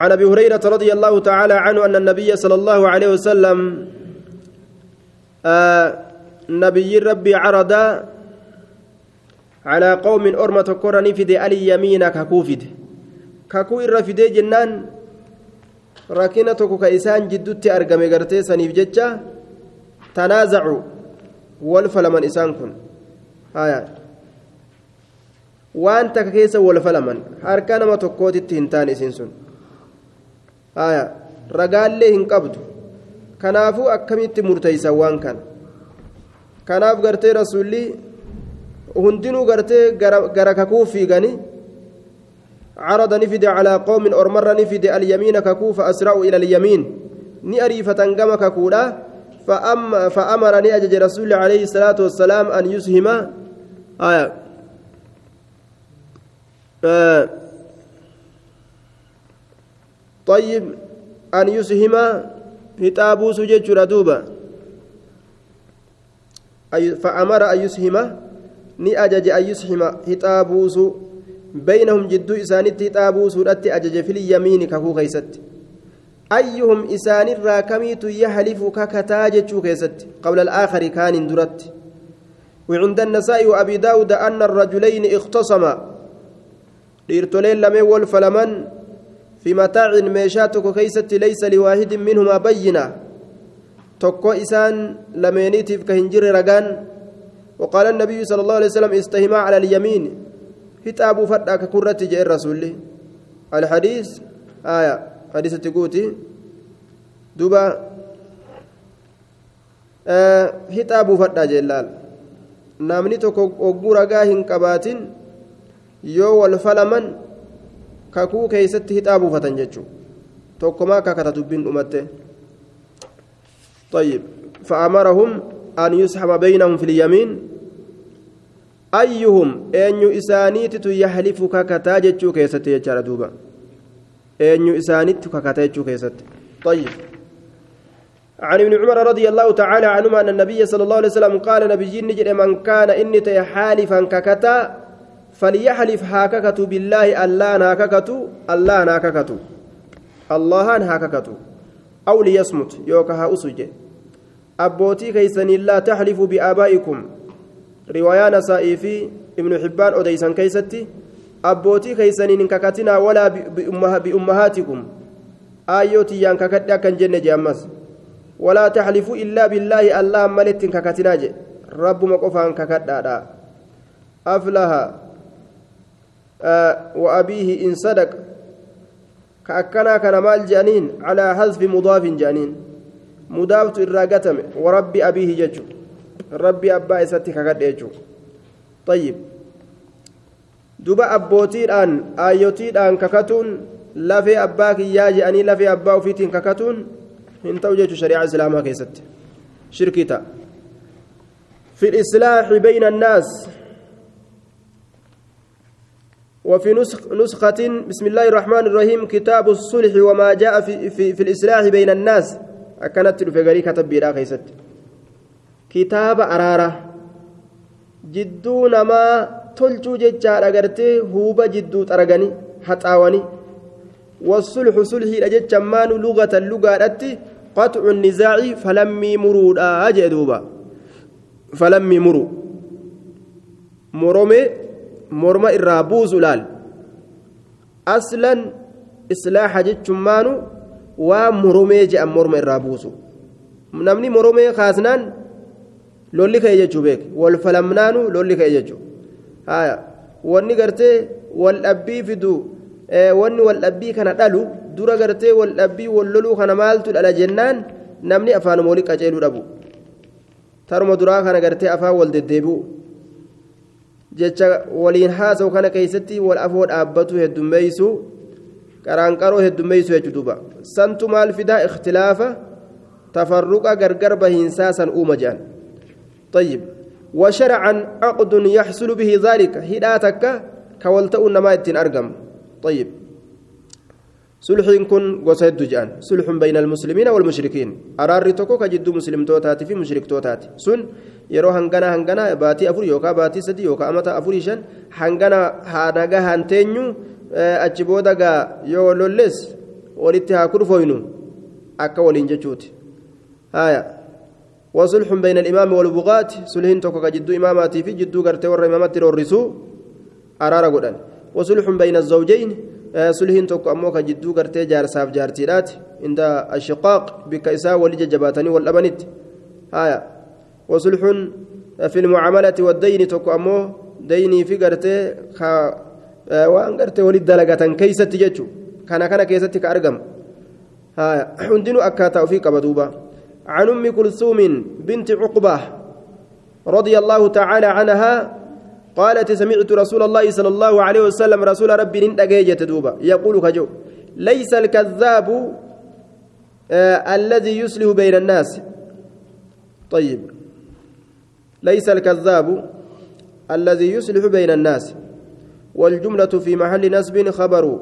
عن ابي هريره رضي الله تعالى عنه ان النبي صلى الله عليه وسلم آه نبي ربي عرض على قوم أرمة كرني في ألي يمينك كوفد ككو الرفدي جنان rakkina tokko ka isaan jiddutti argame gartee saniif jecha tanaazacu wal falaman isaan kun waan takka keessa wal falaman harka nama tokkootitti hin taane isin sun ragaallee hin qabdu kanaafuu akkamitti murteeysan waan kana kanaaf gartee rasuulli hundinuu gartee gara kakuu fiiganii عرض نفد على قوم أرمر نفد اليمين ككو فأسرعوا إلى اليمين نأريفة كما ككولا فأم فأمر نأجج رسول عليه الصلاة والسلام أن يسهم آية آه طيب أن يسهم هتابو سجج ردوبا فأمر أن يسهم نأجج أن يسهم هتابو سجج بينهم جدو إسانت تابو سورة أجج في اليمين كهو كيست أيهم إسان الراكميت يحلف ككتاج كيست قبل الآخر كان درت وعند النساء وأبي داود أن الرجلين اختصما. ليرتولين لم يول فلمن في متاع ميشاتك كيست ليس لواحد منهما بينة lameeniitiif ka hin jirre ragaan وقال النبي صلى الله عليه وسلم استهما على اليمين hixaabuu fadhaa kakurratti jee rasuulli alhadiis aya hadiisatti guuti duba hixaabuu fadhaa jeellaal namni tokko ogguu ragaa hin qabaatin yoo kakuu keeysatti hixaa buufatan jechuu tokkomaa kakata dubbiin dhumatte طيب فأمرهم أن يسحب بينهم في اليمين ayyuhum eenyu isaaniititu yaxlifu kakataa jechuu keessatti jechaadha duuba eenyu isaanittu kakataa jechuu keessatti طيب عن ابن عمر رضي الله تعالى عنهما أن النبي صلى الله عليه وسلم قال نبي نجد من كان إني حالفا ككتا فليحلف هاككت بالله الله ناككت الله ناككت الله ناككت أو ليصمت يوكها أسجي أبوتي كيسني لا تحلفوا بآبائكم riwaayaa nasaa'ii fi ibnu xibbaan odeysan keeysatti abbootii keeysaniin hin kakatinaa walaa biummahaatikum aayyoo tiyyaan kakadhe akkan jenne je ammas walaa taxlifuu illaa billaahi allahan maletti hin kakatinaa je rabbuma qofaan kakadhaadha aflaha wa abiihi in sadaq ka akkanaa kana maal je'aniin calaa hasfi mudaafin je'aniin mudaaftu irraa gatame warabbi abiihi jechuudha rabbi abbaa isatti kakadhe jechuudha tayyib duba abbootiidhaan aayyotiidhaan kakatuun lafee abbaa kiyyaa je'anii lafee abbaa ofiitiin kakatuun hin ta'u jechuudha shari'aa islaamaa keessatti shirkii ta'a في الإصلاح بين الناس وفي نسخ نسخة بسم الله الرحمن الرحيم كتاب الصلح وما جاء في, في, في الإصلاح بين الناس أكنت غري كتب بلا kitaaba araara jidduu namaa tolchuu jechaadha gartee huuba jidduu xaraganii haxaawanii wasulxu sulhiidha jecha maanu lugatan lugaadhatti qaxcu nizaaci falammii muruudha jee duuba falammii muru morome maanu waa moromee je'an morma irraa buusu namni moromee kaasnaan lolli ka'e jechuu beek wal falamnaanu lolli ka'e jechuu haya wanni gartee wal dhabbii fidu wanni wal dhabbii kana dhalu dura gartee wal dhabbii wal loluu kana maaltu dhala jennaan namni afaan moolii qaceeluu dhabu taruma duraa kana gartee afaan wal deddeebi'u jecha waliin haasa'u kana keessatti wal afoo dhaabbatu heddummeeysu qaraanqaroo heddummeeysu jechuudha santu maal fidaa ikhtilaafa tafarruqa gargar bahiinsaa san uuma jedhan طيب وشرعا عقد يحصل به ذلك هداتك كولتأ نما اتين أرقم طيب صلح كن قصيد جان صلح بين المسلمين والمشركين أرار توكو كجد مسلم توتاتي في مشرك توتاتي سن yeroo hangana hangana baatii afur yookaan baatii sadii yookaan amata afurii shan hangana haanaga hanteenyu achi booda gaa yoo lolles ولت هاكرفوينو أكا ولين جتشوتي هايا وصلح بين الإمام والبغاة صلحين توكا جدو إماماتي في جدو قرتي ور إمامات الرسو أرارا قدان وصلح بين الزوجين صلحين توكا أموكا جدو قرتي جار ساف جارتيرات عند الشقاق بك إساء ولج جباتني والأبنت هايا وصلح في المعاملة والدين توكا أمو ديني في قرتي خا waan gartee walit dalagatan keeysatti jechu. Kana kana keessatti ka argam hundinuu akkaataa ofii qaba duuba. عن أم كلثوم بنت عقبة رضي الله تعالى عنها قالت سمعت رسول الله صلى الله عليه وسلم رسول ربي نندقيجة دوبا. يقول كجو ليس الكذاب آه الذي يصلح بين الناس. طيب. ليس الكذاب الذي يصلح بين الناس. والجملة في محل نسب خبر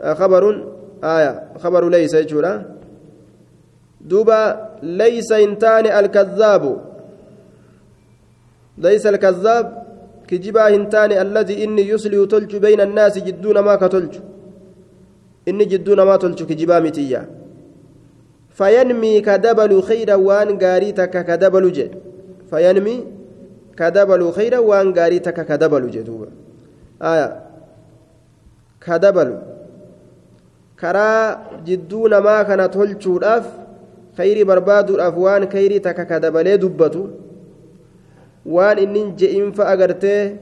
آه خبر آية خبر ليس يجورا دوبا ليس انتان الكذاب. ليس الكذاب كجبا هنتان الذي إني يصلي تلج بين الناس جدون ما كتلج. إني جدون ما تلج كجبا متيا فينمي كدبل خيرا وان غاريتك كدبل جي. فينمي كدبل خيرا وان غاريتك كدبل جي دوبا. آية. كدبل. كرا جدون ما كان تلجوداف barbaaduudhaaf waan khayrii takka ka dabalee dubbatu waan inni je'infa agartee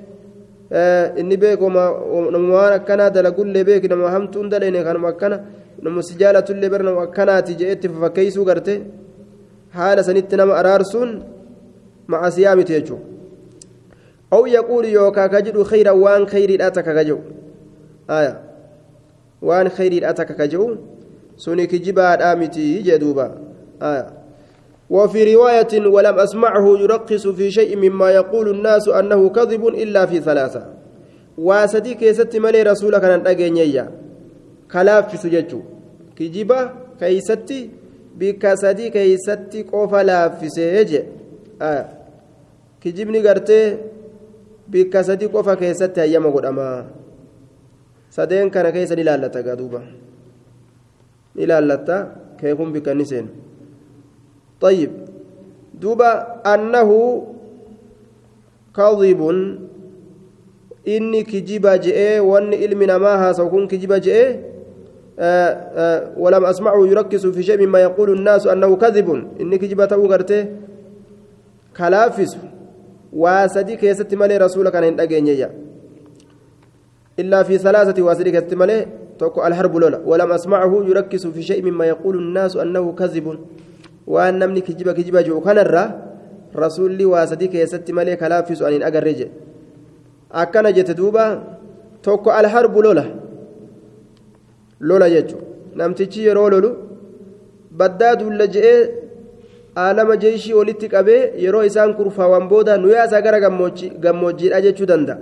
inni beekuma waan akkanaa dalagullee beeki nama hamtuun dalayne kanuma akkana nama si jaalatullee bara nama akkanaati je'etti fakkeessuu garte haala sanitti nama araarsuun macasiyaa miti jechuudha أو يقول يوكا كجد خيرا وان خير أتك كجو آية وان خير أتك كجو سوني كجبا آمتي جدوبا آية وفي رواية ولم أسمعه يرقص في شيء مما يقول الناس أنه كذب إلا في ثلاثة. واسدي كيست ملي رسولك أن أجنيا كلاف في سججو. كجبا كيستي بكاسدي كيستي قوفا لاف في سيجي آية كجبني قرتي بكاسدي قوفا كيستي أيام keessa ni laallata gaa duuba ni laallata keekun bikka ni seenu طيب. دوبا أنه كاظب إني كجيبا جئ وأن علمنا ما هاسوكون كجيبا جئ آه آه ولم أسمعه يركز في شيء مما يقول الناس أنه كذب. إني كجيبا تأوغرته كلافس. واسدي كيست مالي رسولك أن يندقين إلا في ثلاثة واسدي كيست مالي توكو الحرب لولا. ولم أسمعه يركز في شيء مما يقول الناس أنه كذب. Waan namni kijiba kijiba jiru kanarra rasuulli waa sadii keessatti malee kalaaffisu aniin agarre jedhe akkana jette duuba tokko alharbu lola lola jechuun namtichi yeroo lolu baddaa duulla je'ee aalama jeeshii walitti qabee yeroo isaan kurfaawan booda nuyaasaa gara gammoojjiidha jechuu danda'a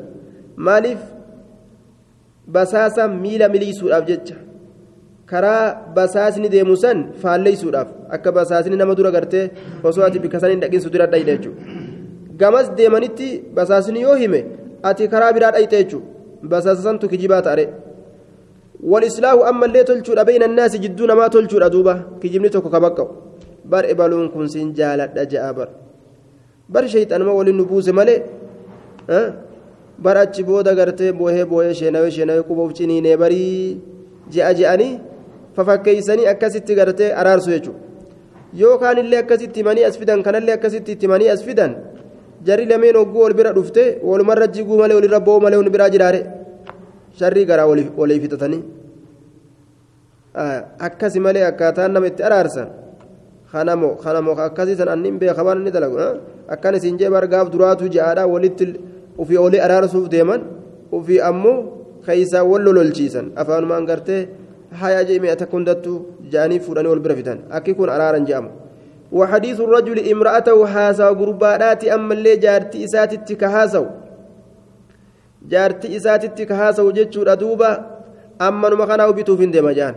maaliif basaasa miila miliisuudhaaf jecha. Karaa basaasni deemu san faalleessuudhaaf akka basaasni nama dura gartee osoo ati bikka san hin dhaqinsu dura jechuudha gamas deemanitti basaasni yoo hime ati karaa biraa dhayite jechuudha basaasa santu kijibaa ta'are walislaahu ammallee tolchuudha beeyna naasi jidduu namaa tolchuudha duuba kijibni tokko kabaqqa'u bar ebaluun kun siin jaaladha je'a bar bar shayxanuma waliin nu buuse malee bar achi booda gartee boohee boohee sheenawee sheenawee quba ciniinee barii je'a je'anii fafakkeeysanii akkasitti gartee araarsu jechuudha yookaan illee akkasitti himanii as fidan kanallee akkasitti itti himanii as fidan jarri lameen hogguu wal bira dhufte walumarra jiguu malee walirra bo'oo malee wal biraa jiraare sharrii garaa walii fixatanii akkasi malee akkaataan nama itti araarsan kanamoo kanamoo akkasii san annin beekaman ni dalagu akkan isin jee bargaaf duraatu ja'aadha walitti ufii olii araarsuuf deeman ufii ammoo keeysaa wal lololchiisan afaanumaan gartee haya jee takkundattu jaanii fuudhanii wal bira fitan akki kun araaran je'amu وحديث الرجل امرأته هاسا غربادات أما اللي جارتي إساتي كهاسو جارتي إساتي كهاسو جتشو ردوبا أما نمخنا وبيتو فين دي مجان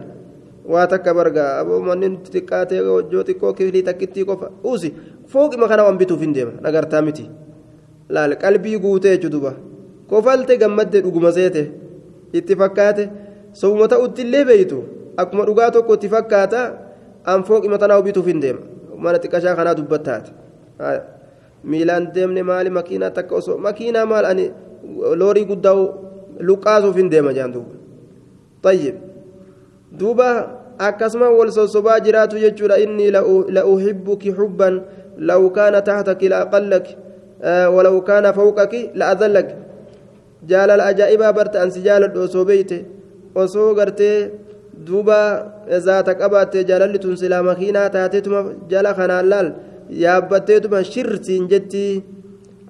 واتك برغا أبو منين تكاتي وجوتي كو كيفلي تكتي كوفا أوسي فوق مخنا وبيتو فين دي نغرتا متي لا قلبي غوتي جدوبا كوفالتي غمد دغما زيته اتفقات سومتا اوتلي بيتو akkuma dhugaa tokkotti fakkaata an fooqima tanaa bituuf hin deema mana xiqqashaa kanaa dubbattaate miilaan deemne maali makiinaa takka osoo makiinaa maal ani loorii guddaa luqqaasuuf hin deema jaan duuba tayyib duuba akkasuma wal sossobaa jiraatu jechuudha inni la'uhibbuki xubban law kaana tahtaki laaqallaki walaw kaana fawqaki la'adallaki jaalala ajaa'ibaa barte ansi jaaladhu osoo beeyte osoo gartee duuba zaata qabaatte jaalalli tun silaa makiinaa taateetuma jala kanaan laal yaabbatteetuma shirsiin jetti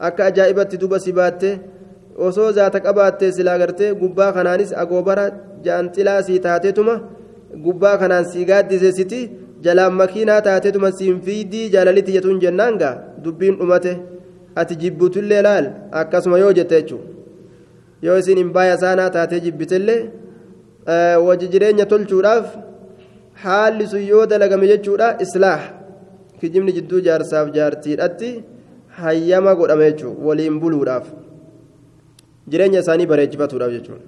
akka ajaa'ibatti duuba si baatte osoo zaata qabaatte silaa gartee gubbaa kanaanis agoobara jaanxilaa sii taateetuma gubbaa kanaan sii gaaddisesiti jalaan makiinaa taateetuma siin fiidii jaalalitti jetuun jennaan gaa dubbiin dhumate ati jibbutullee laal akkasuma yoo jette jechuudha yoo isin hin baaya taatee jibbitellee wajji jireenya tolchuudhaaf haalli sun yoo dalagame jechuudha islaax. Kijibni jidduu jaarsaaf jaartiidhatti hayyama godhame jechuudha waliin buluudhaaf. Jireenya isaanii bareechifatuudhaaf jechuudha.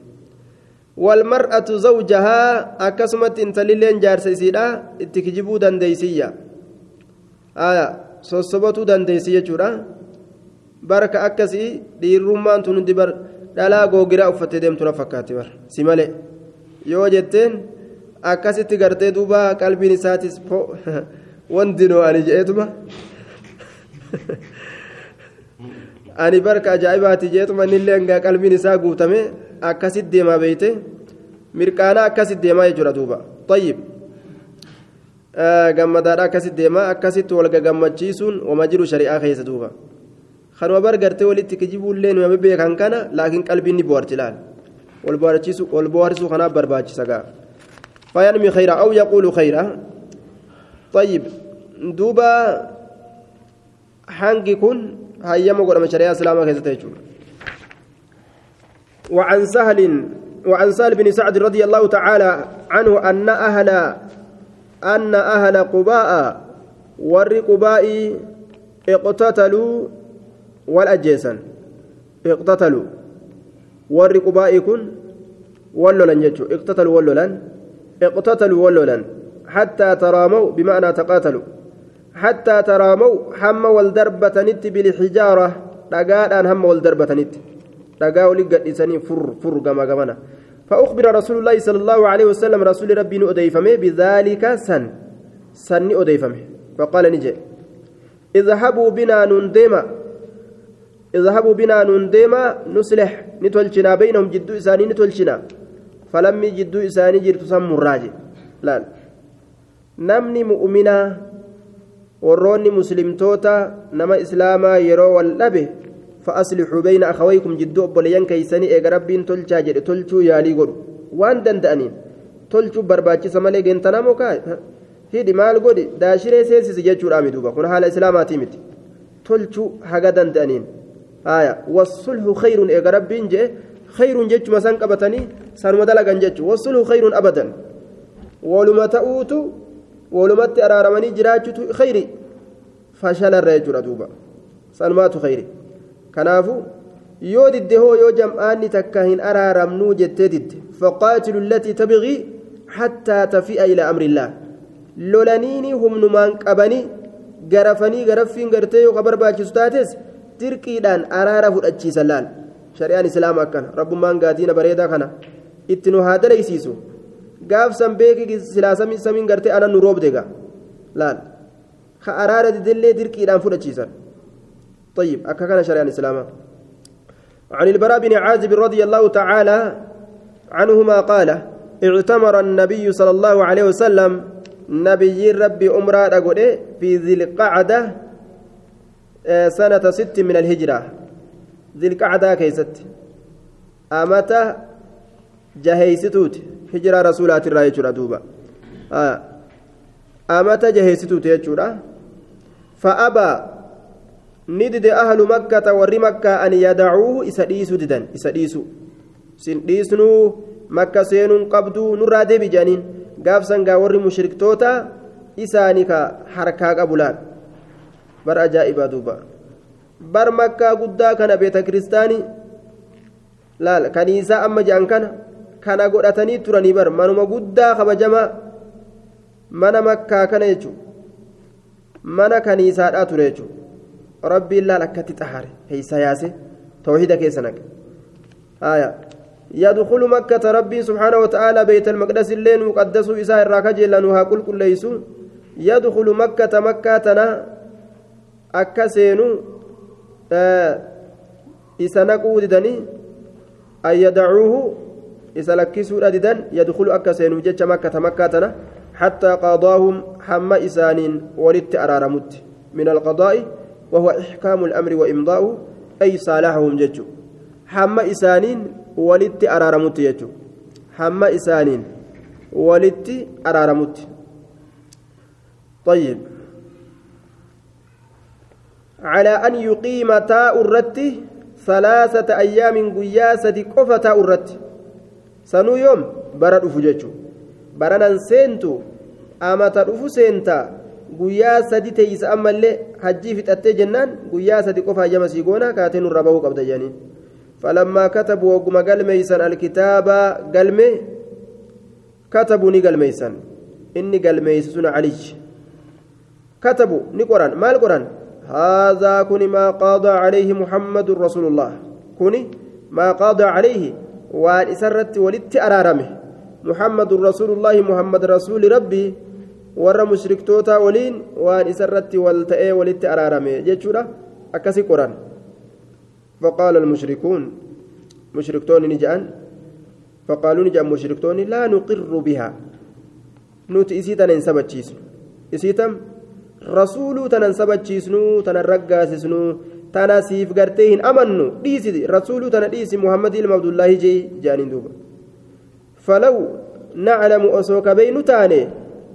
Walmar'atu zawjahaa akkasumatti intallileen jaarsa isiidha itti kijibuu dandeeysiyya sossobatuu dandeeysi jechuudha. Barka akkasii dhiirrummaan tun hundi bar dhalaa googiraa uffattee deemtu na bar si malee. Yoo jetteen akkasitti gartee duuba qalbiin isaatis wanti noo ani je'eetuma ani barka ajaa'ibaati je'eetuma innillee hangaa qalbiin isaa guutame akkasitti deemaa beeyte mirqaanaa akkasitti deemaa jechuudha duuba tayyib gammadaadha akkasitti deemaa akkasitti wal gagammachiisuun wama jiru shari'aa keessa duuba. kanuma bargartee walitti kijibuullee nama beekan kana laakiin qalbiin ni bohaarti laal bohaarsuu kanaaf barbaachisa gaa fayanmi khayra aw yaquulu khayra طيب دوبا hangi kun hayyama godhama shari'aa islaamaa keessatti jechuudha وعن سهل وعن سهل بن سعد رضي الله تعالى عنه أن أهل أن أهل قباء ور قباء اقتتلوا والأجيسان اقتتلوا ور قباء كن ولولن يجو اقتتلوا ولولن اقتتلوا ولولن حتى تراموا بمعنى تقاتلوا حتى تراموا هم والدربة نت بالحجارة دقاء هم والدربة نت دقاء لقد إساني فر فر قما قمنا فأخبر رسول الله صلى الله عليه وسلم رسول ربي أديفمه بذلك سن سن أديفمه فقال نجي اذهبوا بنا نندما اذهبوا بنا نندما نصلح نتولشنا بينهم جدو إساني نتولشنا فلم جدو إساني جرت سم لا mu'minaa warroonni muslimtoota nama islaamaa yeroo wal dhabe fa'aslixuu bayna akhawaykum jidduu obboleeyyan keeysanii eega rabbiin tolchaa jedhe tolchuu yaalii godhu waan danda'aniin tolchuu barbaachisa malee geentanamoo kaa hidhi maal godhi daashiree seensisi jechuudha miduuba kun haala islaamaatii miti tolchuu haga danda'aniin haya wasulhu khayrun eega rabbiin jedhe khayrun jechuma san qabatanii sanuma dalagan jechuu wasulhu khayrun abadan waluma ta'uutu walumatti araaramanii jiraachuutu khayri fashalarra jechuudha duuba sanumaatu khayri kanaafu yoo didde hoo yoo jam'aanni takka hin araaramnuu jettee didde faqaatilu allatii tabgii hattaa tafi'a ilaa amrillaah lolaniini humnumaan qabanii garafanii garaffiin gartee yoo ka barbaachisu taates dirqiidhaan araara fudhachiisan laal shari'aan islaama akkana rabbummaan gaadiina bareedaa kana itti nu haa dalaysiisu gaaf san beeki silaa samiin gartee anan nu roobde gaa laal ka araara didellee dirqiidhaan fudhachiisan طيب أكا شريعة الإسلام عن البراء بن عازب رضي الله تعالى عنهما قال اعتمر النبي صلى الله عليه وسلم نبي ربي أمرا في ذي القعدة سنة ست من الهجرة ذي القعدة كيست أمتى جهيستوت hijiraa rasuulaatirraa jechuudha duuba amata jaheessituuti jechuudha fa'abaa ni dide ahlu makkata warri makkaa an yadacuuhu isa dhiisu didan isa dhiisu sin dhiisnuu makka seenuun qabduu nurraa deebi jedhaniin gaafsan gaa warri mushriktoota isaanii ka harkaa qabu laal bar ajaa'ibaa duuba bar makkaa guddaa kana beeta kiristaanii laal kaniisaa amma jedhan kana kana godhatanii turanii bar manuma guddaa kabajamaa mana makkaa kana jechuun mana kaniisaadhaa ture jechuun rabbiin laal akkatti xahare keessa yaase tawhida keessa naqe يدخل مكة ربي سبحانه وتعالى بيت المقدس اللين مقدس إساء الراكجل لأنها كل ليسو يدخل مكة مكة تنا أكسينو آه إسنقود دني أن يدعوه إسلكسوا أددا يدخل أكسينو جتش مكة مكة تنا حتى قضاهم حم إسان ولدت أرارمت من القضاء وهو إحكام الأمر وإمضاؤه أي صالحهم جتشو حم إسانين walitti araaramutti jechuudha hamma isaaniin walitti araaramutti. طيب على أن يقيم تاء الرت ثلاثة أيام قياسة قفة تاء الرت سنو يوم برد أفججو برنا سينتو أما تدفو سينتا guyyaa sadi teeysa ammallee hajjii fixattee jennaan guyyaa sadi qofa jama sii goona kaatee nurra bahuu qabda jedhaniin فلما كتبوا وقم قلميسا الكتاب قلمي كتبوا ني قلميسا إني قلميسون علي كتبوا نقران ما القران هذا كن ما قاضى عليه محمد رسول الله. كن ما قاضى عليه وان إسرت ولدت أرارمه. محمد رسول الله محمد رسول ربي. ور مشركتوتا ولين وان إسرت ولتئ ولدت أرارمه. جچورا اكسي قرآن. فقال المشركون مشركتون نجأن. فقالوا نجان مشركتون لا نقر بها. نوت إسيتا ننسبتشيس إسيتم رسول تننسبتشيسنو تنرقاسسنو تنا سيف قرتين أمنوا ديسي رسول تنا ديسي محمد عبد الله جي جانين دوبا. فلو نعلم أسوك بين تاني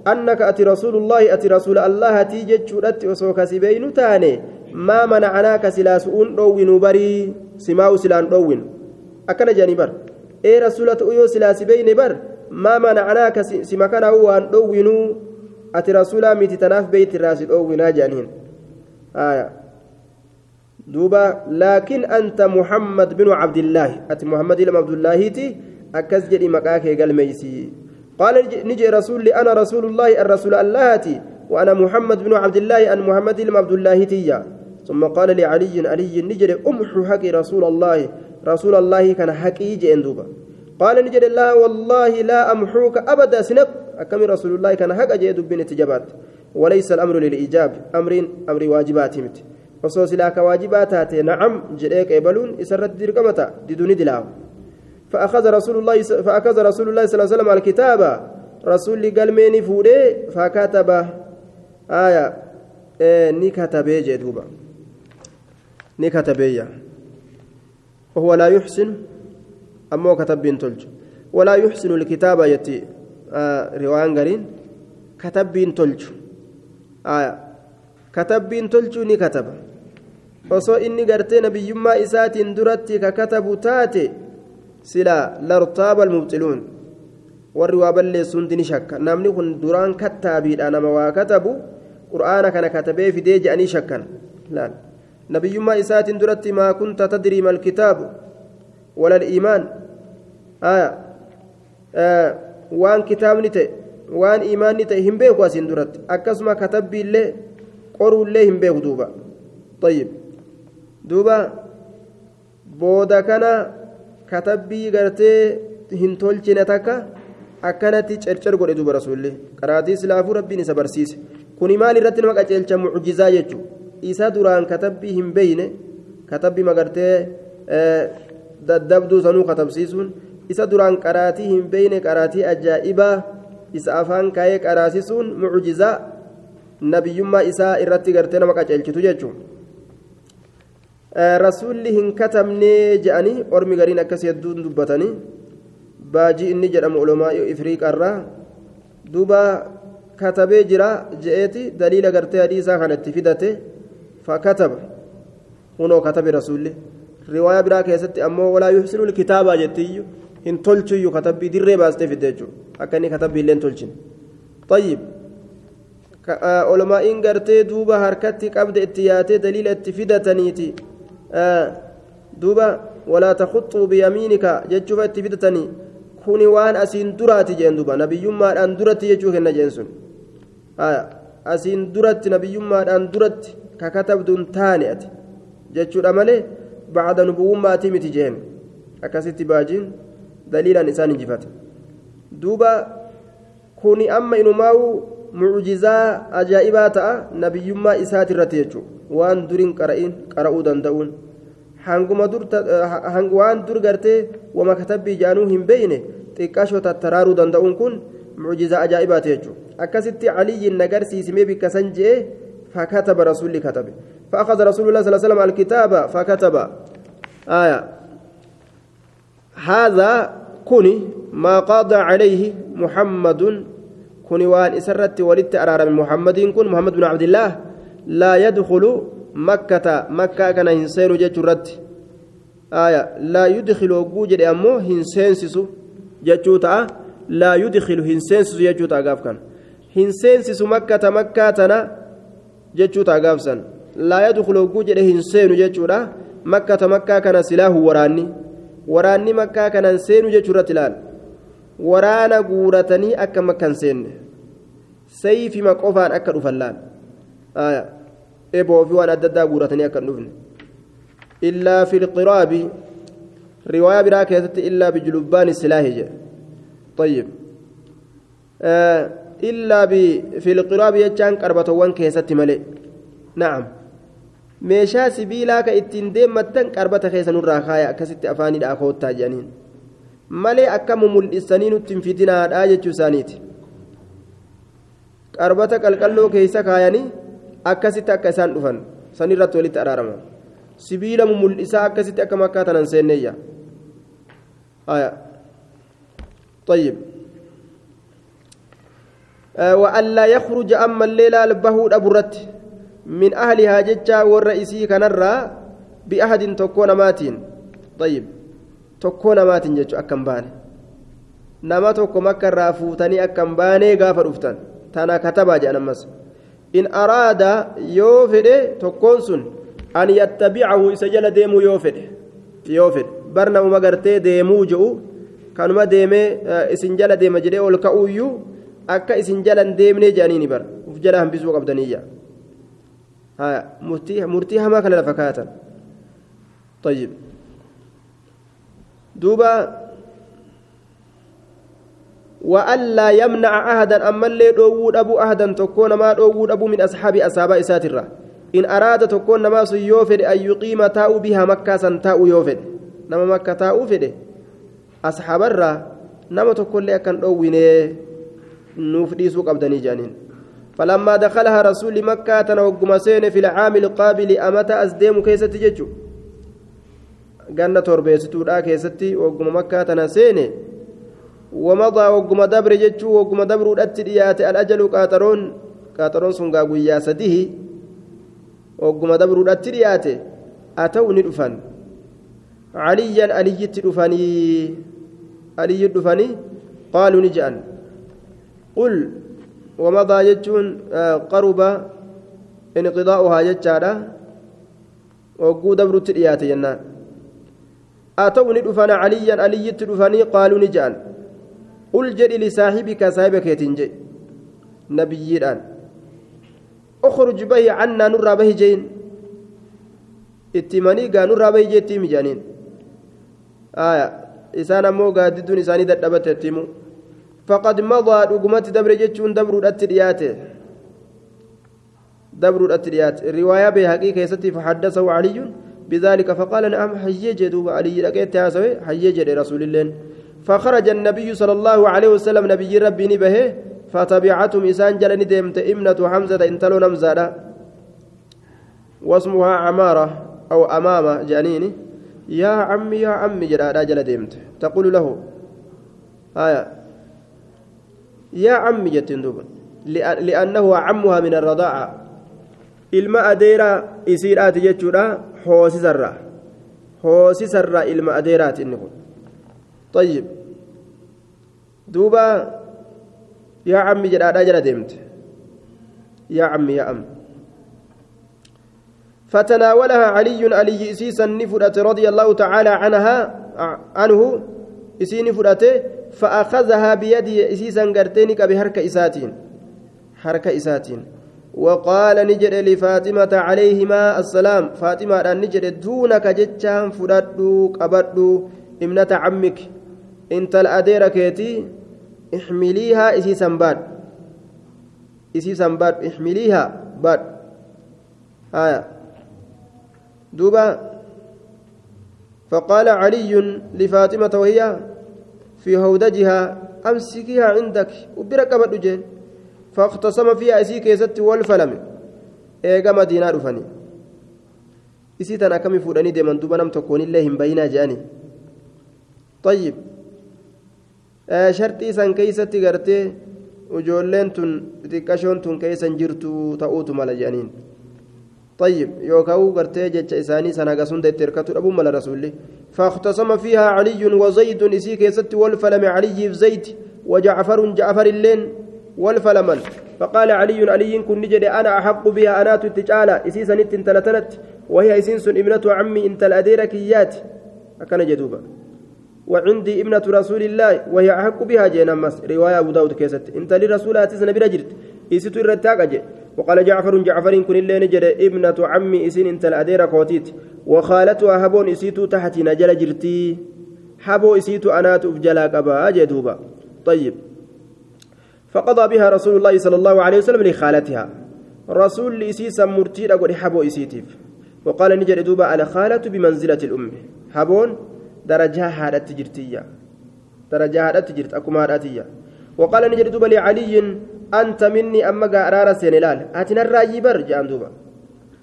أنك أتي رسول الله أتي رسول الله تيجي جودت أسوك سبين تاني ما منعناك سلاسؤون دوين بري سماو سلان دوين. أكن جاني بر. إيه رسولة أيو سلاس بين بر ما منعناك سمكنا هو أن دوين أتي رسولا ميتي تناف بيت الراس دوين جانين آية دوبا لكن أنت محمد بن عبد الله أتي محمد بن عبد الله تي أكز جدي مكاك قال ميسي قال نجي رسول لي أنا رسول الله الرسول اللهتي وأنا محمد بن عبد الله أن محمد بن عبد الله تيا ثم قال لعلي علي نجري أمحو حقي رسول الله رسول الله كان حقي جئن دوبا قال نجري لا والله لا أمحوك أبدا سنب أكمل رسول الله كان حق جئ دبين تجابات وليس الأمر للإيجاب أمر أمر واجبات مت. وصوص لك واجبات نعم جريك إبلون إسرت درقمتا ددوني دلاو. فأخذ رسول الله فأخذ رسول الله صلى الله عليه وسلم الكتاب رسول قال ميني فوري فكتب آية إيه نكتبه جدوبا نكتبه وهو لا يحسن أمو كتب تلج ولا يحسن الكتابة يتي. آه روان قرين كتب تلج آية كتب تلج نكتب osoo inni gartee nabiyyummaa isaatiin duratti ka katabu taate silaa lartaaba almubxiluun warri waa balleessuun ni shakka namni kun duraan kattaabiidha nama waa katabu qur'aana kana katabee fidee je'anii shakkan laal nabiyyummaa isaatiin duratti maa kunta tadrii mal kitaabu wala iimaan waan kitaabni ta'e waan iimaanni ta'e hin beeku asiin duratti akkasuma katabbiillee qoruullee hin beeku duuba طيب duuba booda kana katabbii gartee hin tolchine takka akkanatti cercer godhe duuba rasuulli qaraatii silaafuu rabbiin isa barsiise kuni maal irratti nama qaceelcha mucjizaa jechuun isa duraan katabbii hin beeyne katabbii magartee daddabduu sanuu katabsiisuun isa duraan qaraatii hin beeyne qaraatii ajaa'ibaa isa afaan kaayee qaraasisuun mucjizaa nabiyyummaa isaa irratti gartee nama qaceelchitu jechuudha. rasuulli hin katabnee je'anii ormi gariin akkas hedduun dubbatanii baajii inni jedhamu ulamaa ifriiqarraa duuba katabee jira je'eeti daliila gartee hadiisaa kanatti fidate fakataba hunoo katabe rasuulli. Riwaayaa biraa keessatti ammoo walaa yuxsinu kitaabaa jettiyyuu hin tolchuyyuu katabbii dirree baastee fidde jechuudha akka inni katabbii illee hin tolchine طيب ulamaa'iin gartee duuba harkatti qabda itti yaatee daliila itti fidataniiti duuba walaa taquxuu biyamiinika jechuufa itti fidatanii kuni waan asiin duraati jeen duba nabiyyummaadhaan duratti jechuu kenna jeen sun asiin duratti nabiyyummaadhaan duratti ka katabduun taane ati jechuudha malee bacda nubuwummaatii miti jeen akkasitti baajiin daliilaan isaan injifate duuba kuni amma inumaa'u mucjizaa ajaa'ibaa ta'a nabiyyummaa isaati irratti jechuudha waan duriin qara'in qara'uu danda'uun hanguma dur waan dur gartee wama katabbii jaanuu hin beeyne xiqqaashoo tattaraaruu danda'uun kun mucjizaa ajaa'ibaati jechuudha akkasitti caliyyiin nagarsiisimee bikka san je'e فكتب رسول كتب فأخذ رسول الله صلى الله عليه وسلم الكتاب فكتب آية هذا كني ما قضى عليه محمد كن وان إسرت ولدت ارار من محمد كن محمد بن عبد الله لا يدخل مكة مكة كان هنسين جترت آية لا يدخل وجود أمو هنسينسس جتوتا لا يدخل هنسينسس جتوتا قاف كان. هنسينسس مكة مكة تنا جتوتا قاف سن. لا يدخل وجود هنسين جتوتا مكة مكة كان سلاه وراني. وراني مكة كان سين جتورت لال waraana guuratanii akka makkan seenne sayfima qofaan akka dhufan laal eboo fi waan adda addaa guuratanii akka dhufne illaa fi lqiraabi riwaayaa biraa keessatti illaa bijulubbaani silaahi jedhe طيب إلا في القراب يجان قربتوان كيست ملئ نعم meeshaa sibiilaa ka ittiin deemmattan qarbata keessa nurraa kaaya akkasitti afaanidha koottaa jedhaniin malee akka mumul'isanii nutti hin fitinaadhaa jechuu isaaniiti qarbata qalqalloo keessa kaayanii akkasitti akka isaan dhufan sanirratti walitti araarama sibiila mumul'isaa akkasitti akka makkaa tanan seenneeyya طيب وألا يخرج أما الليلة البهود min ahlihaa jecha warra isii kanarraa bi'ahadin tokkoo namaatiin. Tayyib. Tokkoo namaatiin jechu akka hin baane. Nama tokko makka irraa fuutanii akka hin baanee gaafa dhuftan. Tana katabaa jedhan ammas. In araada yoo fedhe tokkoon sun an yattabicahu isa jala deemuu yoo fedhe. Yoo fedhe. Barna uma gartee deemuu je'u. Kanuma deemee eh, isin jala deema jedhee ol ka'uuyyuu akka isin jala hin deemnee je'anii bara uf jala hambisuu qabdaniyyaa. Qabdaniyya murtii hamaa kana lafa طيب. دوبا وألا يمنع أحدا أما اللي دوود أبو أحدا تكون ما دوود أبو من أصحاب أصحاب إساترة إن أراد تكون ما يوفد أن يقيم تاء بها مكة سنتاء يوفد. نما مكة تاء فد أصحاب الرا نما تكون لي أكن دوينه نوفدي سوق أبدني جانين. فلما دخلها رسول مكة تنوقم في العام القابل أمتى أزديم كيسة ججو ganna torbeessituudha keessatti wagguma makkaa tana seene wamadaa wagguma dabre jechuu wagguma dabruudhatti dhiyaate alajalu qaaxaroon qaaxaroon sun gaa guyyaa sadihi wagguma dabruudhatti dhiyaate ata'u ni dhufan caliyyan aliyyitti dhufanii aliyyi dhufanii qaaluu qul wamadaa jechuun qaruba inqidaa'uhaa jechaadha wagguu dabrutti dhiyaate jennaan أتوا ندفن عليا علي تدفني قالوا نجان. قل جد لصاحبك صاحبك يتنجي. نبي الآن أخرج به عنا نرى به جين. اتمني قا نرى به جيتي مجانين. آية. إسان أمو قاددون إساني دبت يتيمو فقد مضى رقمت دبر جتشون دبر الأتريات دبر الأتريات الرواية بهقي كيستي فحدثه علي. بذلك فقال نعم حيج دوب علي لقيت ياسوي حيج رسول الله. فخرج النبي صلى الله عليه وسلم نبي ربي نبه فتبعتهم إسان جلني ديمت إمنة حمزة انتلو نمزادة واسمها عمارة أو أمامة جانيني يا عمي يا عمي جلال جل تقول له آية يا عمي جتندوب لأنه عمها من الرضاعة. ilma adeeraa isiidhaati jechuudha hoosisarraa hoosisarraa ilma adeeraati inni kun طيب. دوبا يا عمي جدادا جلا ديمت يا عمي يا أم. فتناولها علي علي إسيسا نفرت رضي الله تعالى عنها عنه isiini fudhate fa'aakazahaa biyadii isiisan garteeni qabe harka isaatiin. Harka isaatiin. وقال نجد لفاطمة عليهما السلام فاطمة أن نجد دونك جتشان فردو قبردو ابنة عمك انت الأديرة كيتي احمليها إسي سنباد إسي سنباد احمليها باد آية دوبا فقال علي لفاطمة وهي في هودجها أمسكيها عندك وبرك أبد جين فاختصم فيها إسي كيست والفلم. إيقا مدينة رفني إسي تنا كم فوداني دي من دوبا نم تكون الله بينا جاني. طيب. آه شرطي سان كيست غرتي وجولين تن xixiqqashoon tun keeysan jirtu ta'uutu mala jedhaniin طيب يوكاو غرتي جتش إساني سنة سند تركتو أبو مال رسول فاختصم فيها علي وزيد إسي كيست والفلم علي في زيد وجعفر جعفر اللين والفلمن. فقال علي علي كن نجد أنا أحق بها أنا تتجالى إسي سنت تلتنت وهي إسنس ابنة عمي انت الأديركيات أكن جدوبا. وعندي ابنة رسول الله وهي أحق بها جينا مس. رواية أبو داود كيست انت لرسول أتسنا برجرت إسيتو الرتاقة وقال جعفر جعفر كن اللي نجد ابنة عمي إسين إنت الأديرة كوتيت. وخالتها هبون إسيتو تحت نجل جرتي. حبو إسيتو أنات أفجلا قبا جدوبا طيب. فقضى بها رسول الله صلى الله عليه وسلم لخالتها. رسول إسيسا مرتي أقول حبو إسيتيف. وقال نجد دوبا الخالة بمنزلة الأم. حبون درجة هذا تجرتية درجة هذا تجرت أكو هذا وقال نجد دوبا لعلي أنت مني سينلال. أتنا الراجي بر جان دوبا.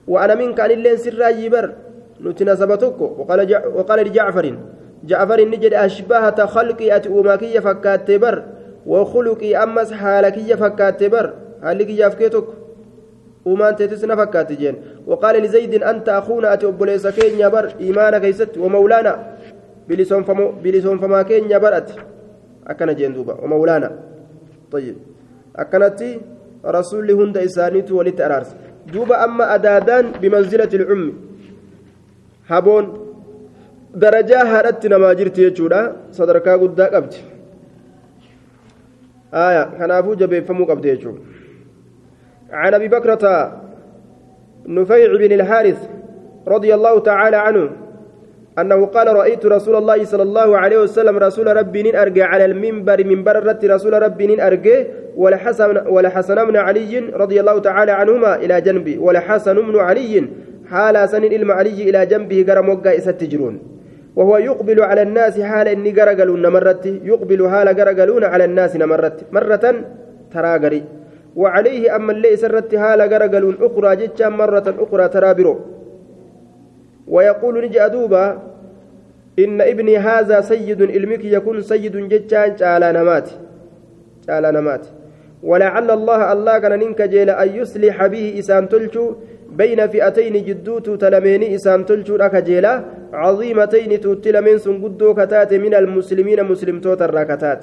وأنا منك أن اللين سر راجي بر. نتنا سبتك وقال جع وقال لجعفر جعفر نجد أشبهة خلقي أتؤماكي فكات بر. وخلقي أمس حالكي فكات بر. حالكي يفكيتك وما أنت تسنى فكات جين. وقال لزيد أنت أخونا أتي أبوليس كينيا بر. إيمانك يست ومولانا. بلسون فما بلسون فما كينيا برت أكن جين ومولانا. طيب. أكنتي رسول هند إسانيت ولت أرارس. دوبا أما أدادان بمنزلة العم. هبون درجة هارت نما جرت يجودا صدركا قد قبت آية كان أبو جبي فمو قبت يجو. عن أبي بكرة نفيع بن الحارث رضي الله تعالى عنه أنه قال رأيت رسول الله صلى الله عليه وسلم رسول ربي أرجع على المنبر منبر الرت رسول ربي أرجع ولحسن ولحسن بن علي رضي الله تعالى عنهما إلى جنبي ولحسن بن علي حال سن إلم علي إلى جنبه قرم وقع تجرون. وهو يقبل على الناس حال إني قرقلون مرت يقبل حال قرقلون على الناس مرت مرة تراقري وعليه أما اللي سرت حال قرقلون أخرى جتشا مرة أخرى ترابرو. ويقول نجأ دوبا إن ابني هذا سيد علمك يكون سيد جتان على نمات على نمات ولعل الله الله كان ننك جيل أن يصلح به إسان تلشو بين فئتين جدوت تلمين إسان تلشو لك جيلا عظيمتين تتلمين سن قدو كتات من المسلمين مسلم توتر راكتات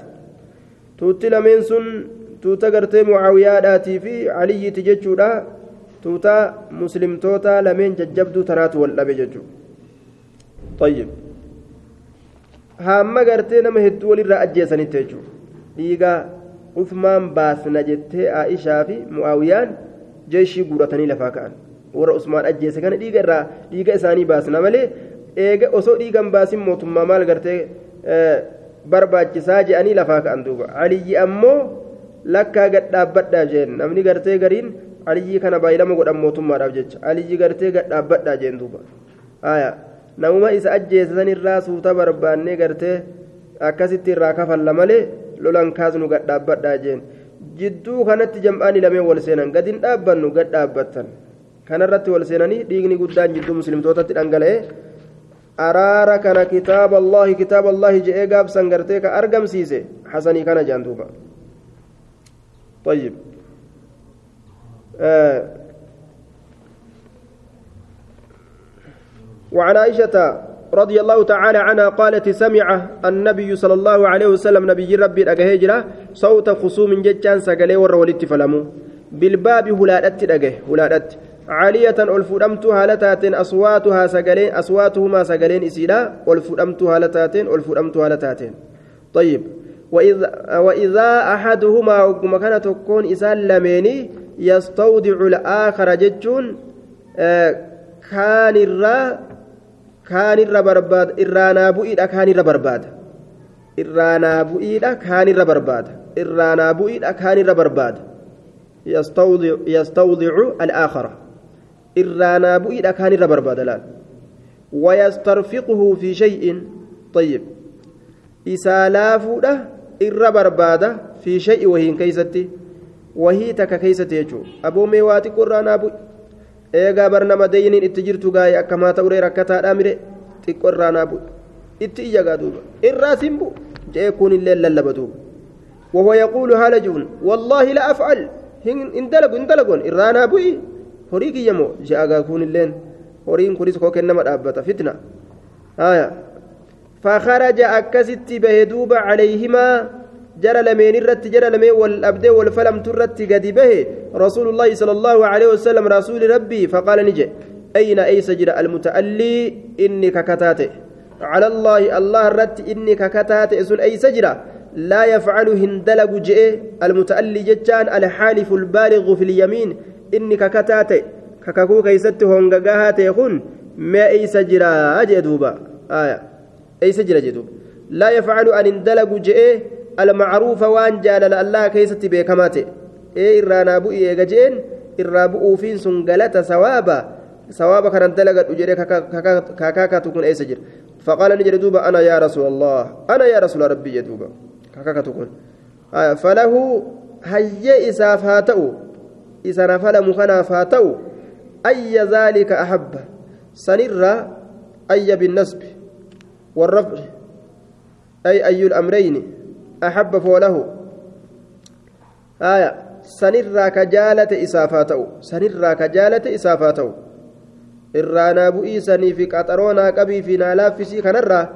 تتلمين سن توتقرت معاويات في علي تججو tuutaa muslimtoota lameen jajjabduu tanaatu wal dhabe jechuudha. Haamma gartee nama hedduu walirraa ajjeesanitti jechuudha. Dhiigaa usmaan baasna jettee aishaa fi mu'aawiyaan jeeshii guuratanii lafaa ka'an. Warra usmaan ajjeese kana dhiiga irraa dhiiga isaanii baasna malee eega osoo dhiigan baasin mootummaa maal gartee e, barbaachisaa je'anii lafaa ka'an duuba. Aliyyi ammoo lakkaa gad dhaabbadhaa jeen. Namni gartee gariin. aliyyi kana baay'ilama godhan mootummaadhaaf jecha aliyyi gartee gad dhaabbadhaa jeen duuba haya namuma isa ajjeesan irraa suuta barbaannee gartee akkasitti irraa kafalla malee lolan kaasnu gad dhaabbadhaa jeen jidduu kanatti jam'aanii lameen wal seenan gadin dhaabbannu gad dhaabbattan kanarratti wal seenanii dhiigni guddaan jidduu muslimtootatti dhangala'ee araara kana kitaaba allahi kitaaba allahi je'ee gaabsan gartee ka argamsiise hasanii kana jaan duuba طيب آه وعن عائشة رضي الله تعالى عنها قالت سمع النبي صلى الله عليه وسلم نبي ربي أجهجرة صوت خصوم جتان سقلي ورولت فلمو بالباب هلادت أجه هلادت عالية ألفدمت هالتات أصواتها سقلين أصواتهما سقلين إسيلا ألفدمت هالتات ألفدمت هالتات طيب. وإذا, وإذا أحدهما وكما كان تكون إسان لميني يستودع الآخر جتون آه كان الرا كان الرا برباد إرانا بؤيدا كان الرا برباد. إرانا بؤيدا كان الرا إرانا بؤيدا كان الرا برباد. يستوضع يستوضع الآخر. إرانا بؤيدا كان الرا الآن ويسترفقه في شيء. طيب. إسالافه irra barbaada fi shay'i wahiin keeysatti eegaa bar nama deeyiniin itti jirtu gaa'ee akkamaa ta'uree rakkataadhaa mire xiqqoo irraa naa bu'i itti iyyagaa duuba irraa sin bu'u je'ee kun illee lallaba duuba وهو يقول هالجون والله لا أفعل إن دلقوا إن دلقوا إرانا بوي هوريك يمو جاء كون اللين هورين كوريس كوك إنما الأبتا فتنة آية فخرج أكست بهدوب عليهما جرى لمين الرت جرى لمين والأبد والفلم ترت قد به رسول الله صلى الله عليه وسلم رسول ربي فقال نجي أين أي سجر المتألي؟ إنك كتاتي على الله الله الرت إنك كتاتي سن أي سجرة لا يفعل هندلق جئ. المتألي جتان الحالف البالغ في اليمين. إنك كتاتي كككو كيست هونغاها تيخون ما أي سجرة أجدوبا آية. أيس جرى جدوب لا يفعل أن اندلق جئ. المعروف وان جال الله كيست بكماته إيه إرانا بؤي إيجين إرابؤ فين سنقلة ثوابا ثوابا كان اندلق أجري كاكاكا تكون أيس جرى فقال نجري دوبا أنا يا رسول الله أنا يا رسول ربي يدوبا كاكاكا تكون. آه فله هيا إساف هاتو إسا نفل مخنا فاتو أي ذلك أحب؟ سنر أي بالنسب والرفع. أي أي الأمرين. أحب فوله آية سنرى كجالة إسافاته سنرى كجالة إسافاته qabii fi naa laaffisii kanarraa